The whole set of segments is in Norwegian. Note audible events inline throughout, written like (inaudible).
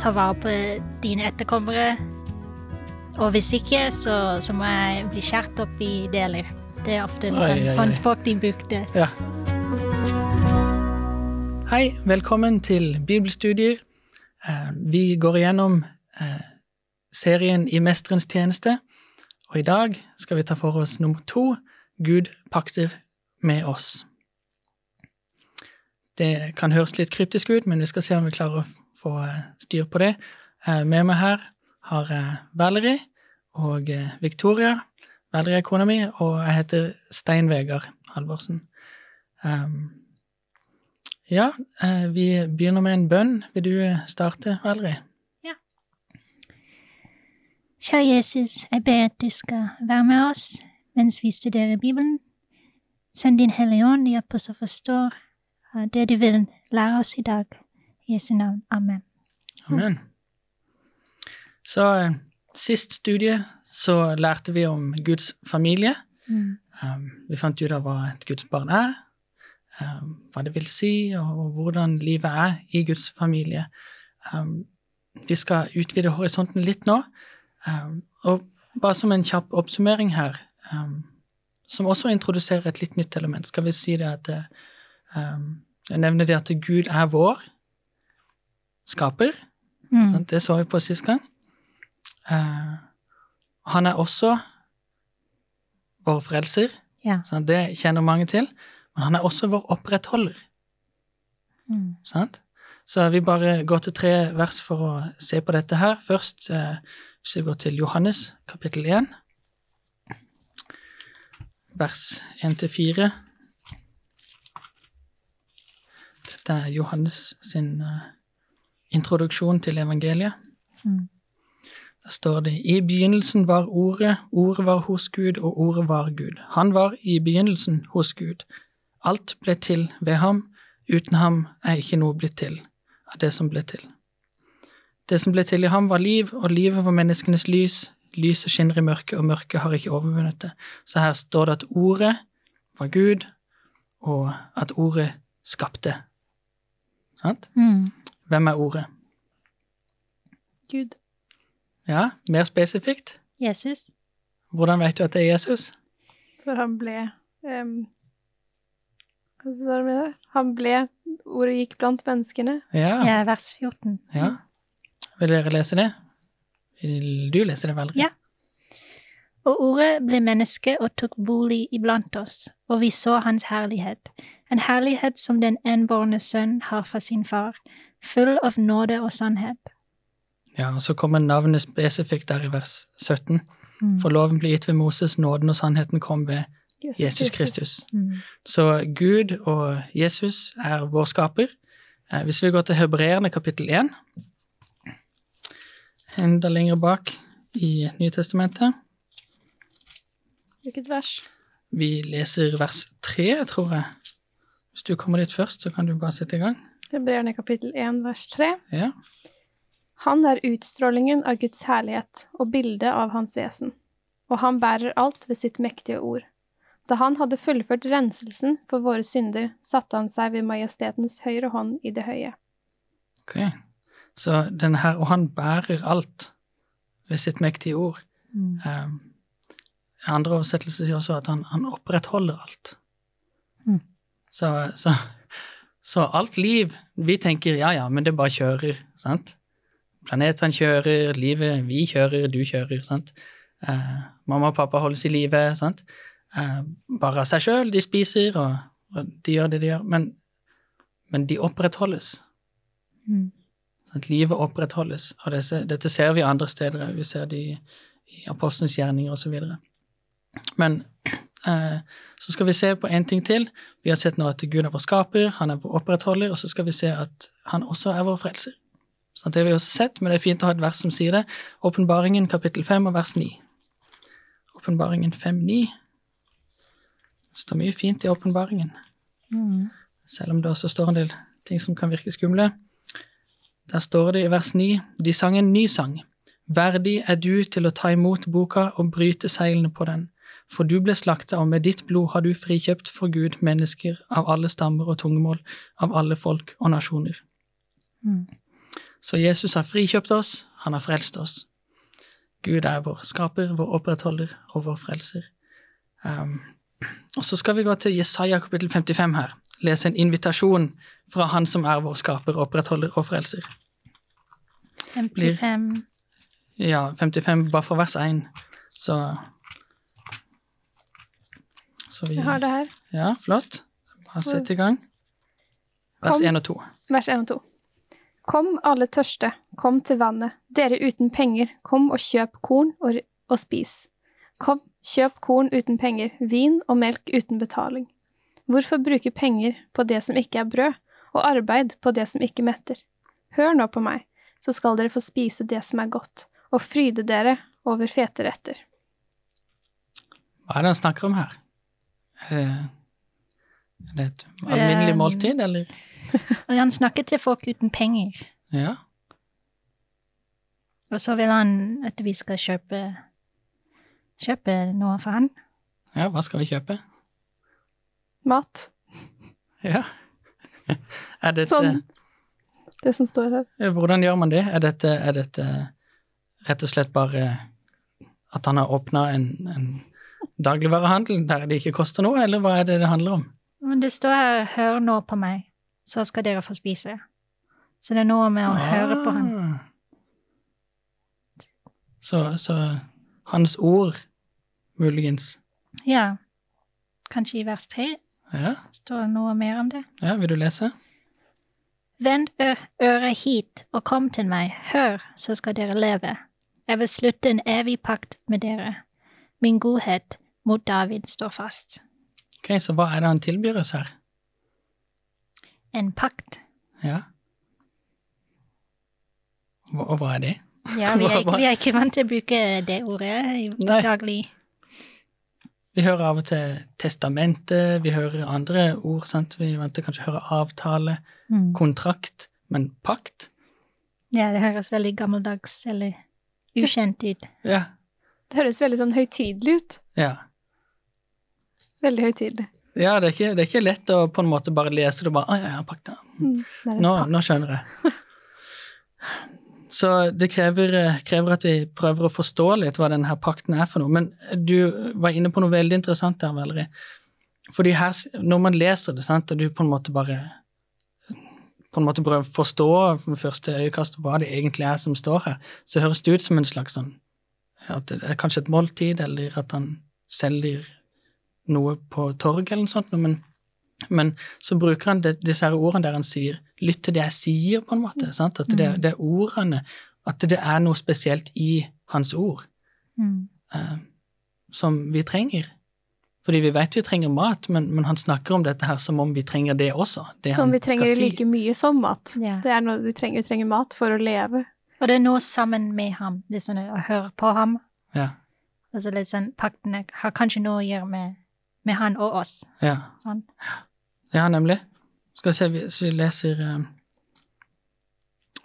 ta vare på dine etterkommere. Og hvis ikke, så, så må jeg bli skåret opp i deler. Det er ofte en sånn, sånn språk de brukte. Ja. Hei, velkommen til bibelstudier. Eh, Vi går igjennom eh, serien I mesterens tjeneste, og i dag skal vi ta for oss nummer to, Gud pakter med oss. Det kan høres litt kryptisk ut, men vi skal se om vi klarer å få eh, styr på det. Eh, Med meg her har jeg Valerie og eh, Victoria. Valerie er kona mi, og jeg heter Stein Vegard Halvorsen. Um, ja, eh, vi begynner med en bønn. Vil du eh, starte, Valerie? Kjære Jesus, jeg ber at du skal være med oss mens vi studerer Bibelen. Send din Hellige Ånd, hjelp oss å forstå eh, det du vil lære oss i dag. Jesu navn. Amen. Amen. Så eh, sist studie så lærte vi om Guds familie. Mm. Um, vi fant ut av hva et Guds barn er, um, hva det vil si, og hvordan livet er i Guds familie. Um, vi skal utvide horisonten litt nå. Um, og bare som en kjapp oppsummering her, um, som også introduserer et litt nytt element, skal vi si det at eh, um, Jeg nevner det at Gud er vår skaper. Mm. Det så vi på sist gang. Uh, han er også vår frelser. Ja. Sant? Det kjenner mange til. Men han er også vår opprettholder. Mm. Sant? Så vi bare går til tre vers for å se på dette her. Først, uh, hvis vi går til Johannes kapittel 1, vers 1-4. Dette er Johannes sin eh, introduksjon til evangeliet. Mm. Der står det I begynnelsen var Ordet, Ordet var hos Gud, og Ordet var Gud. Han var i begynnelsen hos Gud. Alt ble til ved ham, uten ham er ikke noe blitt til av det som ble til. Det som ble til i ham, var liv, og livet var menneskenes lys. Lyset skinner i mørket, og mørket har ikke overvunnet det. Så her står det at Ordet var Gud, og at Ordet skapte. Sant? Mm. Hvem er Ordet? Gud. Ja, mer spesifikt. Jesus. Hvordan vet du at det er Jesus? For han ble um, Hva sa du med det? Han ble Ordet gikk blant menneskene. Ja. Ja, vers 14. ja. Vil dere lese det? Vil du lese det, Valerie? Ja. Og ordet ble menneske og tok bolig iblant oss, og vi så hans herlighet, en herlighet som den enbårne sønn har fra sin far, full av nåde og sannhet. Ja, og så kommer navnet spesifikt der i vers 17. Mm. For loven ble gitt ved Moses, nåden og sannheten kom ved Jesus Kristus. Mm. Så Gud og Jesus er vår skaper. Eh, Hvis vi går til Hebreerne kapittel 1, enda lenger bak i Nytestamentet, Hvilket vers? vi leser vers 3, tror jeg. Hvis du kommer dit først, så kan du bare sette i gang. Hebreerne kapittel 1 vers 3. Ja. Han er utstrålingen av Guds herlighet og bildet av hans vesen, og han bærer alt ved sitt mektige ord. Da han hadde fullført renselsen for våre synder, satte han seg ved majestetens høyre hånd i det høye. Ok. Så den her, og han bærer alt ved sitt mektige ord. Mm. Um, andre oversettelser sier også at han, han opprettholder alt. Mm. Så, så, så alt liv Vi tenker ja, ja, men det bare kjører, sant? Planetene kjører, livet Vi kjører, du kjører, sant? Eh, mamma og pappa holdes i live, sant? Eh, bare av seg sjøl. De spiser, og, og de gjør det de gjør. Men, men de opprettholdes. Mm. At livet opprettholdes. Og disse, dette ser vi andre steder. Vi ser det i, i apostelens gjerninger osv. Men så skal vi se på en ting til. Vi har sett nå at Gud er vår skaper, han er vår opprettholder, og så skal vi se at han også er vår frelser. Sånn, det har vi også sett, men det er fint å ha et vers som sier det. Åpenbaringen kapittel 5 og vers 9. Åpenbaringen 5.9. Det står mye fint i åpenbaringen Mm. selv om det også står en del ting som kan virke skumle. Der står det i vers 9, de sang en ny sang. Verdig er du til å ta imot boka og bryte seilene på den, for du ble slakta, og med ditt blod har du frikjøpt for Gud mennesker av alle stammer og tungemål, av alle folk og nasjoner. Mm. Så Jesus har frikjøpt oss, han har frelst oss. Gud er vår skaper, vår opprettholder og vår frelser. Um, og så skal vi gå til Jesaja kapittel 55 her. Lese en invitasjon fra Han som er vår skaper, opprettholder og frelser. 55 Ja, 55 bare fra vers 1. Så Så vi Jeg har det her. Ja, flott. Bare sett i gang. Vers Kom. 1 og 2. Vers 1 og 2. Kom, alle tørste, kom til vannet. Dere uten penger, kom og kjøp korn og, og spis. Kom, kjøp korn uten penger, vin og melk uten betaling. Hvorfor bruke penger på det som ikke er brød, og arbeid på det som ikke metter? Hør nå på meg, så skal dere få spise det som er godt, og fryde dere over fete retter. Hva er det han snakker om her? Er det, et alminnelig Um, måltid, eller? (laughs) Han snakker til folk uten penger. Ja. Og så vil han at vi skal kjøpe kjøpe noe for han. ja, hva skal vi kjøpe? Mat. (laughs) Ja. Er dette, Sånn. Det som står her. Hvordan gjør man det? Er dette, er dette rett og slett bare at han har åpna en, en dagligvarehandel der det ikke koster noe, eller hva er det det handler om? Men det står her 'hør nå på meg, så skal dere få spise'. Så det er noe med å høre på han. Ah. Så, så hans ord, muligens. Ja. Kanskje i vers tre Ja, står det noe mer om det. ja vil du lese? Vend øret hit og kom til meg, hør, så skal dere leve. Jeg vil slutte en evig pakt med dere. Min godhet mot David står fast. Ok, så hva er det han tilbyr oss her? En pakt. Ja. Hva, og hva er det? Ja, vi er, (laughs) ikke- vi er ikke vant til å bruke det ordet i Nei. daglig. Vi hører av og til testamentet, vi hører andre ord, sant? Vi er til kanskje å høre avtale, Mm. kontrakt, men pakt? Ja, det høres veldig gammeldags eller ukjent ut. Ja. Det høres veldig sånn høytidelig ut. Ja. Veldig høytidelig. Ja, det er, ikke, det er ikke lett å på en måte bare lese det og bare Å, ja, ja, pakt, ja. Mm, det er Nå, nå skjønner jeg. Så det krever, krever at vi prøver å forstå litt hva denne pakten er for noe. Men du var inne på noe veldig interessant der, Valerie. Fordi her, når man leser det, sant, og du på en måte bare på en måte prøver å forstå med første øyekast hva det egentlig er som står her, så høres det ut som en slags sånn At det er kanskje et måltid, eller at han selger noe på torg eller noe sånt, men men så bruker han det, disse her ordene der han sier 'lytt til det jeg sier', på en måte. Sant? At det, det er ordene At det er noe spesielt i hans ord Mm. eh, som vi trenger. Fordi vi vet vi trenger mat, men, men han snakker om dette her som om vi trenger det også. Det Som han vi trenger skal si. like mye som mat. Ja. Det er noe vi trenger. Vi trenger mat for å leve. Og det er noe sammen med ham. Det er sånn å høre på ham. Ja, Altså litt sånn, Paktene har kanskje noe å gjøre med, med han og oss. ja. Sånn. ja, nemlig. Skal vi se, vi, vi leser eh,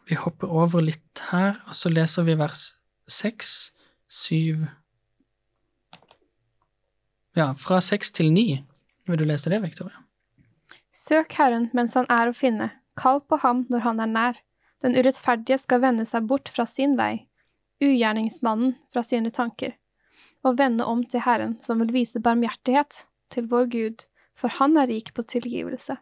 Vi hopper over litt her, og så leser vi vers seks, syv Ja, fra seks til ni. Vil du lese det, Victoria? Søk Herren mens han er å finne. Kall på ham når han er nær. Den urettferdige skal vende seg bort fra sin vei, ugjerningsmannen fra sine tanker, og vende om til Herren, som vil vise barmhjertighet til vår Gud, for han er rik på tilgivelse.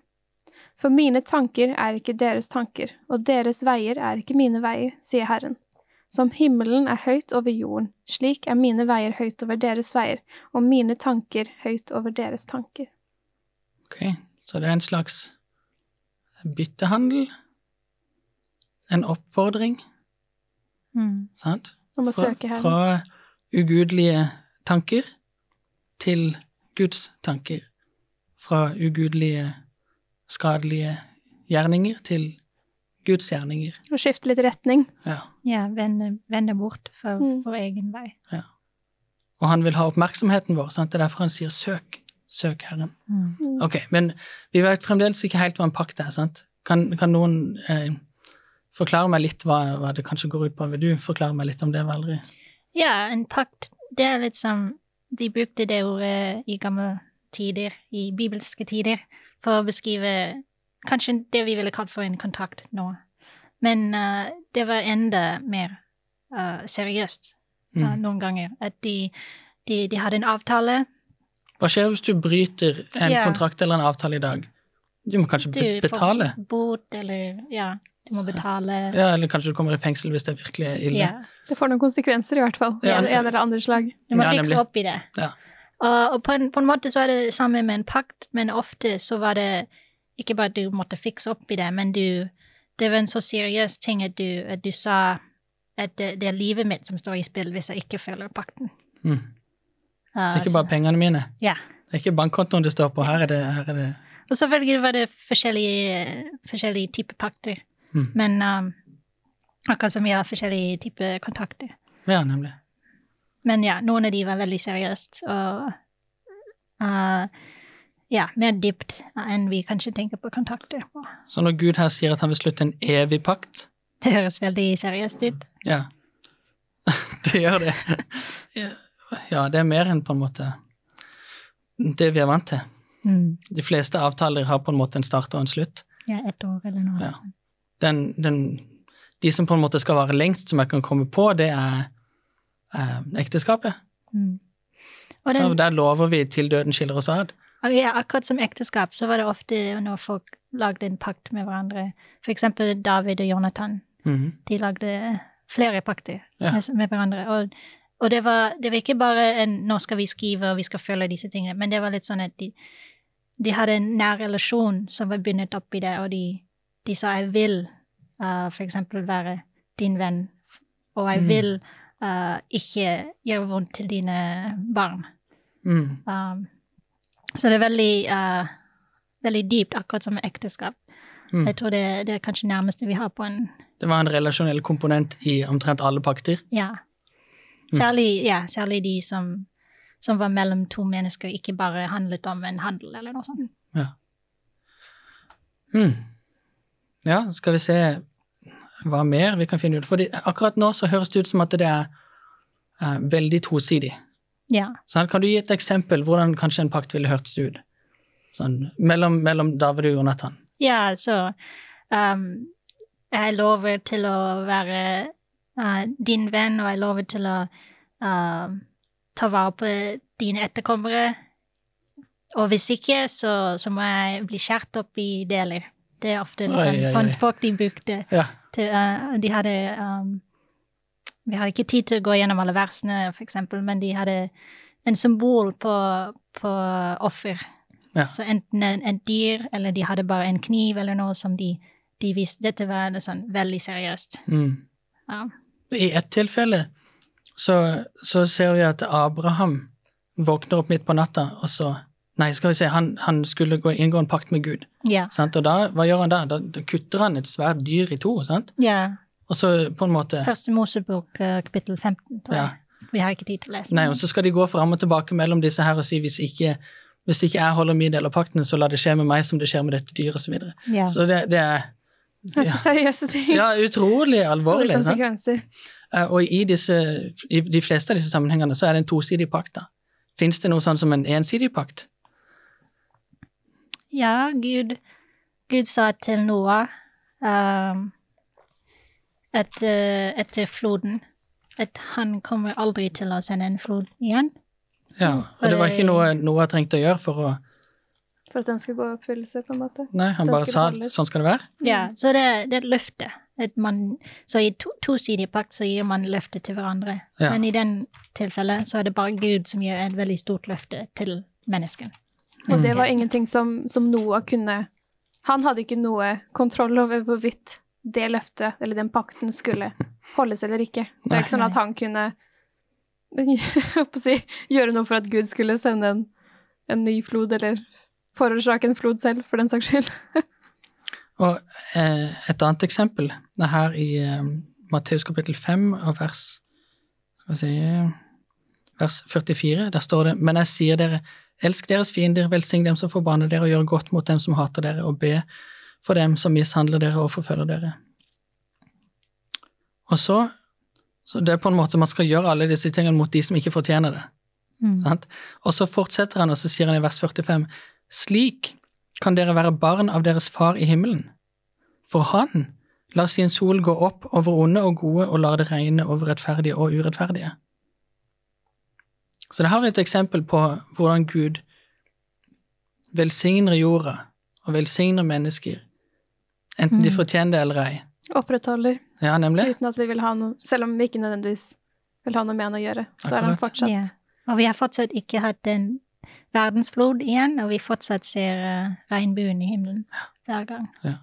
For mine tanker er ikke deres tanker, og deres veier er ikke mine veier, sier Herren. Som himmelen er høyt over jorden, slik er mine veier høyt over deres veier, og mine tanker høyt over deres tanker. Ok, så det er en slags byttehandel. En oppfordring, Mm. sant? Om å Fra, søke Herren. fra ugudelige tanker til Guds tanker. Fra ugudelige, skadelige gjerninger til Guds gjerninger. Og skifte litt retning. Ja. Ja, vende, vende bort fra Mm. egen vei. Ja. Og han vil ha oppmerksomheten vår. Sant? Det er derfor han sier 'søk'. Søk Herren. Mm. Ok, men vi vet fremdeles ikke helt hva en pakt er. sant? Kan, kan noen eh, forklare meg litt hva, hva det kanskje går ut på? Vil du forklare meg litt om det, Valerie? Ja, en pakt, det er litt som De brukte det ordet i gamle tider, i bibelske tider, for å beskrive kanskje det vi ville kalt for en kontrakt nå. Men uh, det var enda mer uh, seriøst uh, Mm. noen ganger. At de, de, de hadde en avtale. Hva skjer hvis du bryter en Ja. kontrakt eller en avtale i dag? Du må kanskje Du betale? bot, eller ja, du må betale. Ja, eller kanskje du kommer i fengsel hvis det er virkelig ille. Ja. Det får noen konsekvenser, i hvert fall. Ja, en, en eller andre slag. Du må Ja, fikse opp i det. Ja. Og, og på, en, på en måte så er det det samme med en pakt, men ofte så var det ikke bare at du måtte fikse opp i det, men du Det var en så seriøs ting at du, at du sa at det, det er livet mitt som står i spill hvis jeg ikke følger pakten. Mm. Så ikke bare pengene mine. Ja. Det er ikke bankkontoen det står på. Her er det, her er det Og selvfølgelig var det forskjellige, forskjellige typer pakter. Mm. Men um, akkurat som vi har forskjellige typer kontakter. Ja, nemlig. Men ja, noen av de var veldig seriøst, og uh, ja, mer dypt enn vi kanskje tenker på kontakter. på. Så når Gud her sier at han vil slutte en evig pakt Det høres veldig seriøst ut. Ja. (laughs) det gjør det. Ja, det er mer enn på en måte det vi er vant til. Mm. De fleste avtaler har på en måte en start og en slutt. Ja, ett år eller noe Ja. sånt. Den, den, de som på en måte skal vare lengst, som jeg kan komme på, det er eh, ekteskapet. Mm. Og Så der lover vi til døden skiller oss ad. ja, akkurat som ekteskap, så var det ofte når folk lagde en pakt med hverandre. For eksempel David og Jonathan. Mhm. De lagde flere pakter Ja. med, med hverandre. Og, og det, var, det var ikke bare en 'nå skal vi skrive, og vi skal følge disse tingene', men det var litt sånn at de, de hadde en nær relasjon som var bundet opp i det, og de, de sa 'jeg vil uh, for eksempel være din venn', og 'jeg Mm. vil uh, ikke gjøre vondt til dine barn'. Mm. Um, så det er veldig, uh, veldig dypt, akkurat som ekteskap. Mm. Jeg tror det, det er kanskje nærmeste vi har på en Det var en relasjonell komponent i omtrent alle pakter. Ja. Særlig, ja, særlig de som, som var mellom to mennesker, ikke bare handlet om en handel eller noe sånt. Mm. Ja, skal vi se hva mer vi kan finne ut. Fordi akkurat nå så høres det ut som at det er uh, veldig tosidig. Ja. Sånn, kan du gi et eksempel hvordan kanskje en pakt ville hørtes ut? Sånn, mellom, mellom David og Jonathan. Ja, så um, jeg lover til å være uh, din venn, og jeg lover til å uh, ta vare på dine etterkommere. Og hvis ikke, så, så må jeg bli skjært opp i deler. Det er ofte en sånn, oi. sånn språk de brukte. Ja. til, uh, de hadde um, Vi hadde ikke tid til å gå gjennom alle versene, for eksempel, men de hadde en symbol på, på offer. Ja. Så enten en, en dyr, eller de hadde bare en kniv eller noe som de, de visste Dette var noe sånn veldig seriøst. Mm. Ja. I ett tilfelle så, så ser vi at Abraham våkner opp midt på natta, og så Nei, skal vi se, han, han skulle gå, inngå en pakt med Gud. Ja. Sant? Og da, hva gjør han da? da? Da kutter han et svært dyr i to, sant? ja. Og så på en måte Første Mosebok, eh, kapittel 15. tror jeg. Vi har ikke tid til å lese. Nei, og så skal de gå fram og tilbake mellom disse her og si hvis ikke, hvis ikke jeg holder min del av pakten, så la det skje med meg som det skjer med dette dyret, osv. Så, ja. så det, det er Ganske seriøse ting. ja, utrolig alvorlig. Store konsekvenser. Sant? Og i, disse, i de fleste av disse sammenhengene så er det en tosidig pakt. da. Fins det noe sånn som en ensidig pakt? Ja, Gud, Gud sa til Noah um, et, eh, etter floden at han kommer aldri til å sende en flod igjen. Ja, og det var ikke noe Noah trengte å gjøre for å For at den skulle gå i oppfyllelse, på en måte. Nei, han Den bare sa holdes. sånn skal det være. Ja, så det, det er et løfte. At man, så i to, tosidig pakt så gir man løfte til hverandre. Ja. Men i den tilfellet så er det bare Gud som gir et veldig stort løfte til mennesken. Og det var ingenting som, som Noah kunne Han hadde ikke noe kontroll over hvorvidt det løftet, eller den pakten, skulle holdes eller ikke. Det er ikke sånn at han kunne (laughs) si, gjøre noe for at Gud skulle sende en, en ny flod, eller forårsake en flod selv, for den saks skyld. (laughs) Og eh, et annet eksempel er her i eh, Matteus kapittel 5 og vers skal vi si, vers 44. Der står det Men jeg sier dere, elsk deres fiender, velsign dem som forbanner dere, og gjør godt mot dem som hater dere, og be for dem som mishandler dere og forfølger dere. Og så, så det er på en måte man skal gjøre alle disse tingene mot de som ikke fortjener det. Mm. Sant? Og så fortsetter han, og så sier han i vers 45, slik kan dere være barn av deres far i himmelen. For han lar sin sol gå opp over onde og gode og lar det regne over rettferdige og urettferdige. Så det har er et eksempel på hvordan Gud velsigner jorda og velsigner mennesker, enten de Mm. fortjener det eller ei. Opprettholder, Ja, nemlig. uten at vi vil ha noe Selv om vi ikke nødvendigvis vil ha noe med han å gjøre, så er han fortsatt Ja. Og vi har fortsatt ikke hatt en verdensflod igjen, og vi fortsatt ser uh, regnbuen i himmelen hver gang. Ja.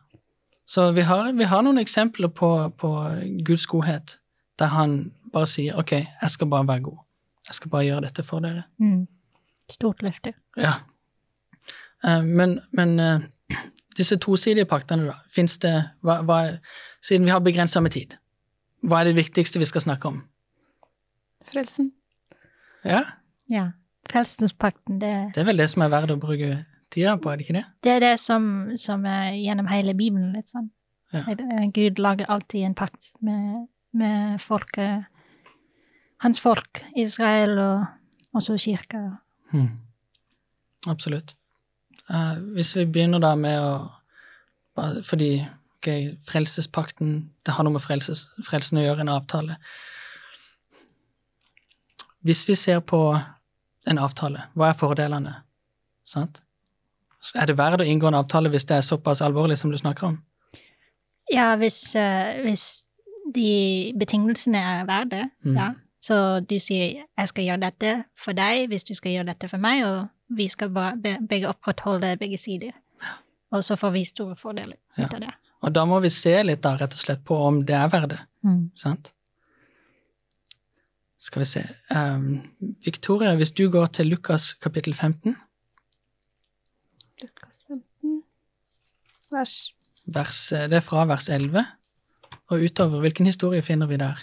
Så vi har, vi har noen eksempler på, på Guds godhet, der han bare sier ok, jeg skal bare være god. Jeg skal bare gjøre dette for dere. Mm. Stort løfte. Ja. Eh, Men, men eh, disse tosidige paktene, da, fins det hva, hva, Siden vi har begrensa med tid, hva er det viktigste vi skal snakke om? frelsen. Ja, Ja. Frelsespakten, det, det er vel det som er verdt å bruke tida på, er det ikke det? det er det som, som er gjennom hele Bibelen, litt sånn. Ja. Gud lager alltid en pakt med, med folket, hans folk, Israel og også kirka. Hmm. Absolutt. Uh, hvis vi begynner da med å Fordi okay, frelsespakten Det har noe med frelses, frelsen å gjøre, en avtale. Hvis vi ser på en avtale, hva er fordelene? Sant? Er det verdt å inngå en avtale hvis det er såpass alvorlig som du snakker om? Ja, hvis, uh, hvis de betingelsene er verdt det, Mm. ja. Så du sier 'jeg skal gjøre dette for deg hvis du skal gjøre dette for meg', og vi skal bare be- begge opprettholde begge sider. Og så får vi store fordeler Ja. ut av det. Og da må vi se litt da, rett og slett på om det er verdt det. Mm. Sant? Skal vi se um, Victoria, hvis du går til Lukas kapittel 15, Lukas 15, vers vers, eh, det er fra vers 11 og utover. Hvilken historie finner vi der?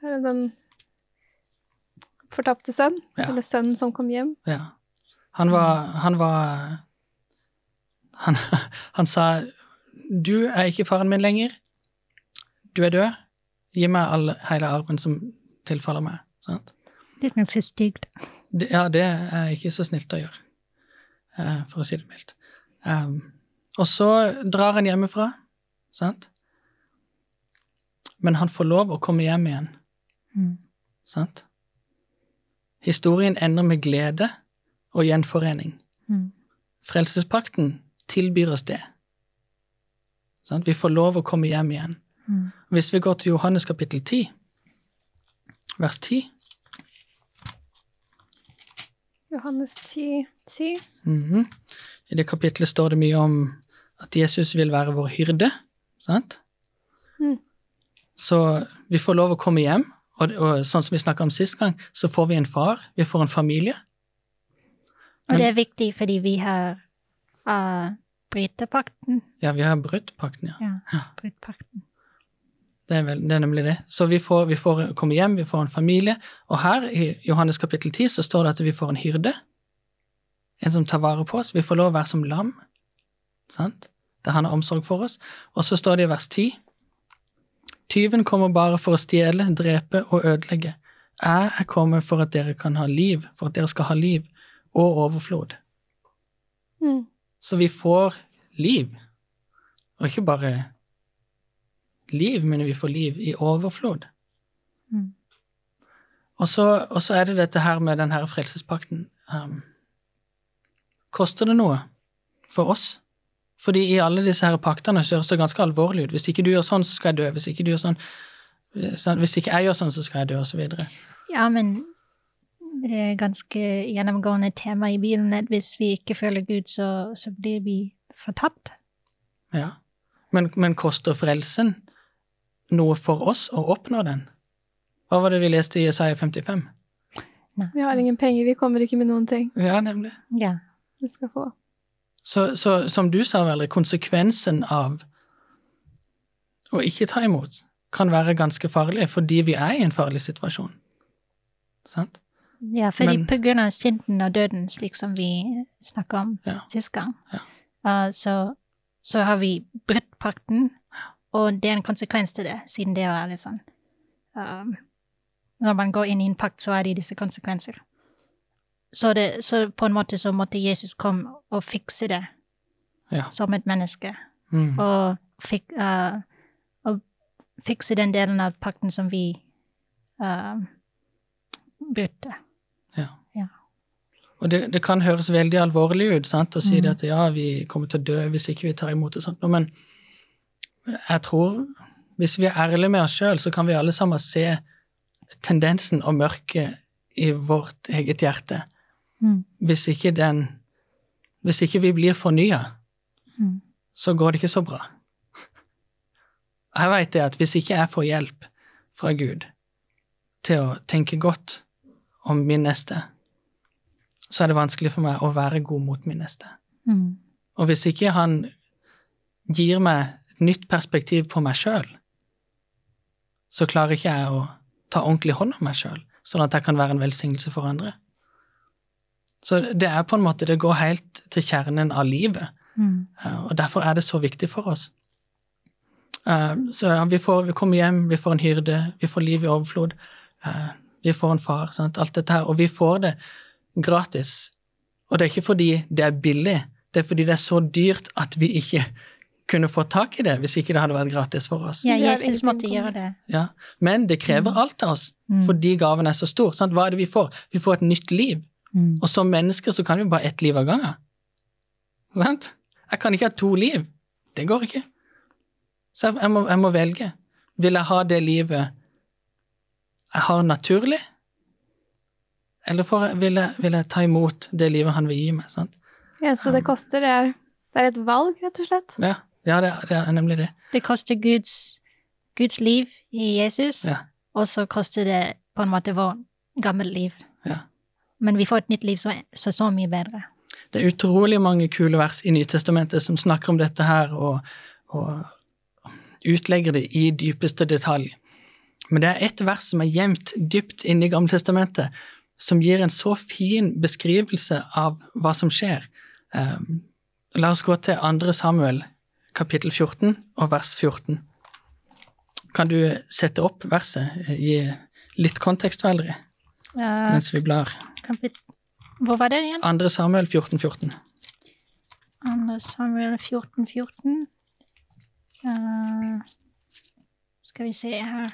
Her er den fortapte sønn, Ja. eller sønnen som kom hjem. Ja. Han var Han var han, (laughs) han sa Du er ikke faren min lenger. Du er død. Gi meg all, hele arven som tilfaller meg. Sant? Det er ganske stygt. Ja, det er ikke så snilt å gjøre, eh, for å si det mildt. Um, og så drar han hjemmefra, sant? Men han får lov å komme hjem igjen, Mm. sant? Historien ender med glede og gjenforening. Mm. Frelsespakten tilbyr oss det. Sånn? Vi får lov å komme hjem igjen. Mm. Hvis vi går til Johannes kapittel 10, vers 10 Johannes 10, 10. Mhm. I det kapitlet står det mye om at Jesus vil være vår hyrde. Sant? Mm. Så vi får lov å komme hjem, og, og sånn som vi snakka om sist gang, så får vi en far, vi får en familie. Og det er viktig fordi vi har uh, brytepakten. Ja, vi har brutt pakten, ja. Ja, Ja. brytepakten. Det er, vel, det er nemlig det. Så vi får, vi får komme hjem, vi får en familie. Og her i Johannes kapittel 10 så står det at vi får en hyrde. En som tar vare på oss. Vi får lov å være som lam. Sant? Der han har omsorg for oss. Og så står det i vers 10 Tyven kommer bare for å stjele, drepe og ødelegge. Jeg er kommet for at dere kan ha liv, for at dere skal ha liv og overflod. Mm. Så vi får liv. Og ikke bare liv, men vi får liv i overflod. Mm. Og så, og så er det dette her med denne frelsespakten. Um, koster det noe for oss? Fordi i alle disse her paktene så høres det ganske alvorlig ut. Hvis ikke du gjør sånn, så skal jeg dø. Hvis ikke du gjør sånn, sånn hvis ikke jeg gjør sånn, så skal jeg dø, og så videre. Ja, men det er ganske gjennomgående tema i Bibelen at hvis vi ikke følger Gud, så, så blir vi fortapt. Ja. Men, men koster frelsen noe for oss å oppnå den? Hva var det vi leste i Jesaja 55? Vi har ingen penger, vi kommer ikke med noen ting Ja, nemlig. Ja. vi skal få. Så, så som du sa, Valerie, konsekvensen av å ikke ta imot kan være ganske farlig fordi vi er i en farlig situasjon. Sant? Ja, fordi Men- på grunn av synden og døden, slik som vi snakka om Ja. sist gang, Ja. uh, så, så har vi brutt pakten, og det er en konsekvens til det, siden det er litt sånn uh, Når man går inn i en pakt, så er det disse konsekvenser. Så, det, så på en måte så måtte Jesus komme og fikse det Ja. som et menneske, Mm. og fik, uh, fikse den delen av pakten som vi uh, brutte. Ja. Ja. Og det, det kan høres veldig alvorlig ut sant? å si Mm. det at ja, vi kommer til å dø hvis ikke vi tar imot det. Sånt. Men jeg tror hvis vi er ærlige med oss sjøl, så kan vi alle sammen se tendensen og mørket i vårt eget hjerte. Mm. Hvis ikke, den, hvis ikke vi blir fornya, Mm. så går det ikke så bra. (laughs) Jeg veit det at hvis ikke jeg får hjelp fra Gud til å tenke godt om min neste, så er det vanskelig for meg å være god mot min neste. Mm. Og hvis ikke han gir meg et nytt perspektiv på meg sjøl, så klarer ikke jeg å ta ordentlig hånd om meg sjøl, sånn at jeg kan være en velsignelse for andre. Så det er på en måte, det går helt til kjernen av livet. Mm. Eh, Og derfor er det så viktig for oss. Eh, Så ja, vi, får, vi kommer hjem, vi får en hyrde, vi får liv i overflod, eh, vi får en far, sant? alt dette her, og vi får det gratis. Og det er ikke fordi det er billig, det er fordi det er så dyrt at vi ikke kunne få tak i det hvis ikke det hadde vært gratis for oss. Ja, Jesus måtte gjøre det. det. Ja. Men det krever alt av oss, Mm. fordi gaven er så stor. Sant? Hva er det vi får? Vi får et nytt liv. Mm. Og som mennesker så kan vi bare ett liv av gangen. Sant? Jeg kan ikke ha to liv. Det går ikke. Så jeg, jeg, må, jeg må velge. Vil jeg ha det livet jeg har naturlig, eller for, vil, jeg, vil jeg ta imot det livet han vil gi meg? Sant? så det koster, det er, det er et valg, rett og slett. Ja, ja det, det er nemlig det. Det koster Guds, Guds liv i Jesus, Ja. og så koster det på en måte vår gammel liv. Ja. Men vi får et nytt liv som er så, så mye bedre. Det er utrolig mange kule vers i Nytestamentet som snakker om dette her, og, og utlegger det i dypeste detalj. Men det er ett vers som er gjemt dypt inne i Gamletestamentet, som gir en så fin beskrivelse av hva som skjer. Um, la oss gå til 2. Samuel, kapittel 14 og vers 14. Kan du sette opp verset? Gi litt kontekst, Valerie, Uh, mens vi blar. Hvor var det igjen? 2. Samuel 14, 14. Andre Samuel 14, 14. Uh, skal vi se her.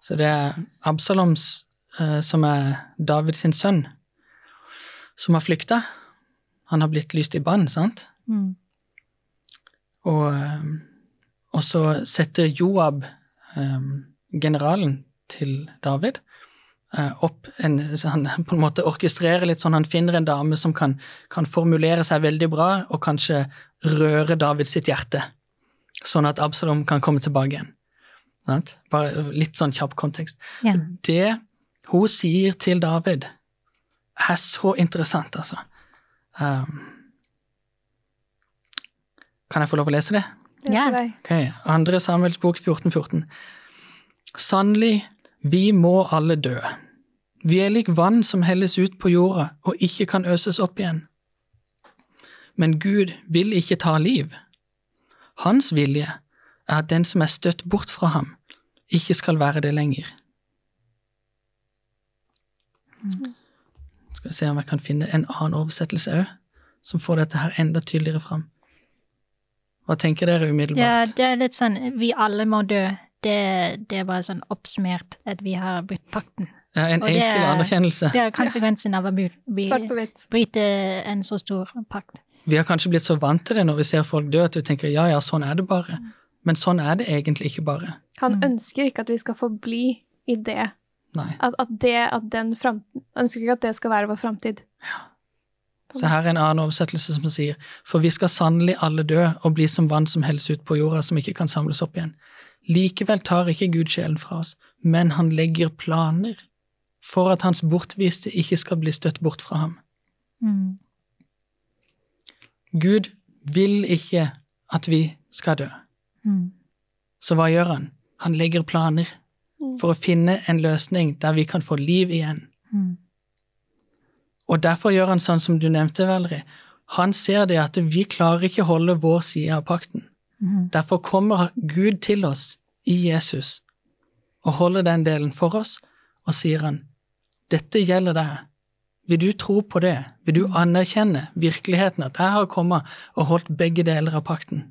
Så det er Absaloms, uh, som er David sin sønn, som har flykta. Han har blitt lyst i bann, sant? Mm. Og, eh, og så setter Joab, um, generalen til David, eh, opp en Han (laughs) på en måte orkestrerer litt sånn, han finner en dame som kan, kan formulere seg veldig bra, og kanskje røre David sitt hjerte, sånn at Absalom kan komme tilbake igjen. Sant? Bare litt sånn kjapp kontekst. Ja. Det hun sier til David, er så interessant, altså. Um, kan jeg få lov å lese det? Ja. Okay. Andre Samuels bok 1414. Sannelig, vi må alle dø. Vi er lik vann som helles ut på jorda og ikke kan øses opp igjen. Men Gud vil ikke ta liv. Hans vilje er at den som er støtt bort fra ham, ikke skal være det lenger. Skal vi se om jeg kan finne en annen oversettelse òg, som får dette her enda tydeligere fram. Hva tenker dere umiddelbart? ja, det er litt sånn Vi alle må dø. Det, det er bare sånn oppsummert at vi har brutt pakten. Ja, en Og det enkel er- anerkjennelse. Det er konsekvensen av å bryte en så stor pakt. Vi har kanskje blitt så vant til det når vi ser folk dø, at vi tenker ja, ja, sånn er det bare. Men sånn er det egentlig ikke bare. Han Mm. ønsker ikke at vi skal forbli i det. Nei. At, at det, at den fram, ønsker ikke at det skal være vår framtid. Så her er en annen oversettelse som sier For vi skal sannelig alle dø og bli som vann som helles ut på jorda, som ikke kan samles opp igjen. Likevel tar ikke Gud sjelen fra oss, men han legger planer for at hans bortviste ikke skal bli støtt bort fra ham. Mm. Gud vil ikke at vi skal dø. Mm. Så hva gjør han? Han legger planer Mm. for å finne en løsning der vi kan få liv igjen. Mm. Og derfor gjør han sånn som du nevnte, Valerie. Han ser det at vi klarer ikke holde vår side av pakten. Mm. Derfor kommer Gud til oss i Jesus og holder den delen for oss, og sier han, dette gjelder deg. Vil du tro på det? Vil du anerkjenne virkeligheten at jeg har kommet og holdt begge deler av pakten?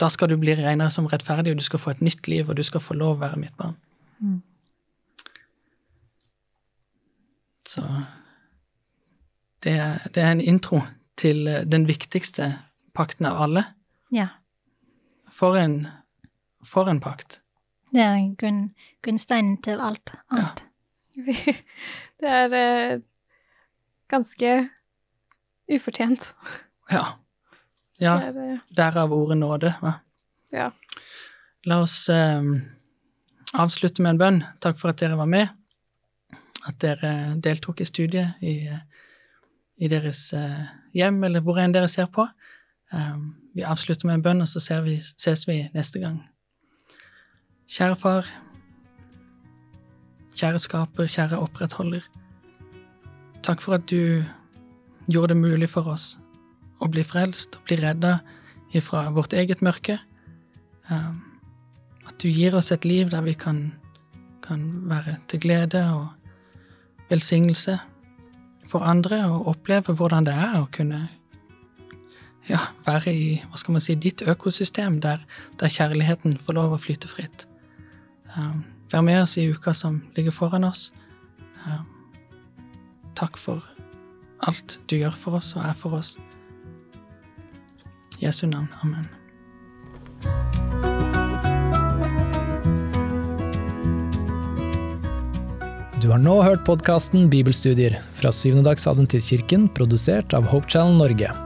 da skal du bli regnet som rettferdig, og du skal få et nytt liv, og du skal få lov å være mitt barn. Mm. Så det det er en intro til eh, den viktigste pakten av alle. Ja. For en, for en pakt. Det er grunn, grunnsteinen til alt annet. Ja. (laughs) Det er eh, ganske ufortjent. Ja. Ja, eh, derav ordet nåde. Va? ja. La oss eh, avslutte med en bønn. Takk for at dere var med. At dere deltok i studiet i, i deres eh, hjem, eller hvor enn dere ser på. Eh, vi avslutter med en bønn, og så vi, ses vi neste gang. Kjære far, kjære skaper, kjære opprettholder. Takk for at du gjorde det mulig for oss å bli frelst og bli redda ifra vårt eget mørke. Um, at du gir oss et liv der vi kan, kan være til glede og velsignelse for andre, og oppleve hvordan det er å kunne ja, være i hva skal man si, ditt økosystem, der, der kjærligheten får lov å flyte fritt. Um, vær med oss i uka som ligger foran oss. Um, takk for alt du gjør for oss og er for oss. Jesu navn. Amen. Du har nå hørt podkasten Bibelstudier fra Syvendedagsadventistkirken, produsert av Hope Channel Norge.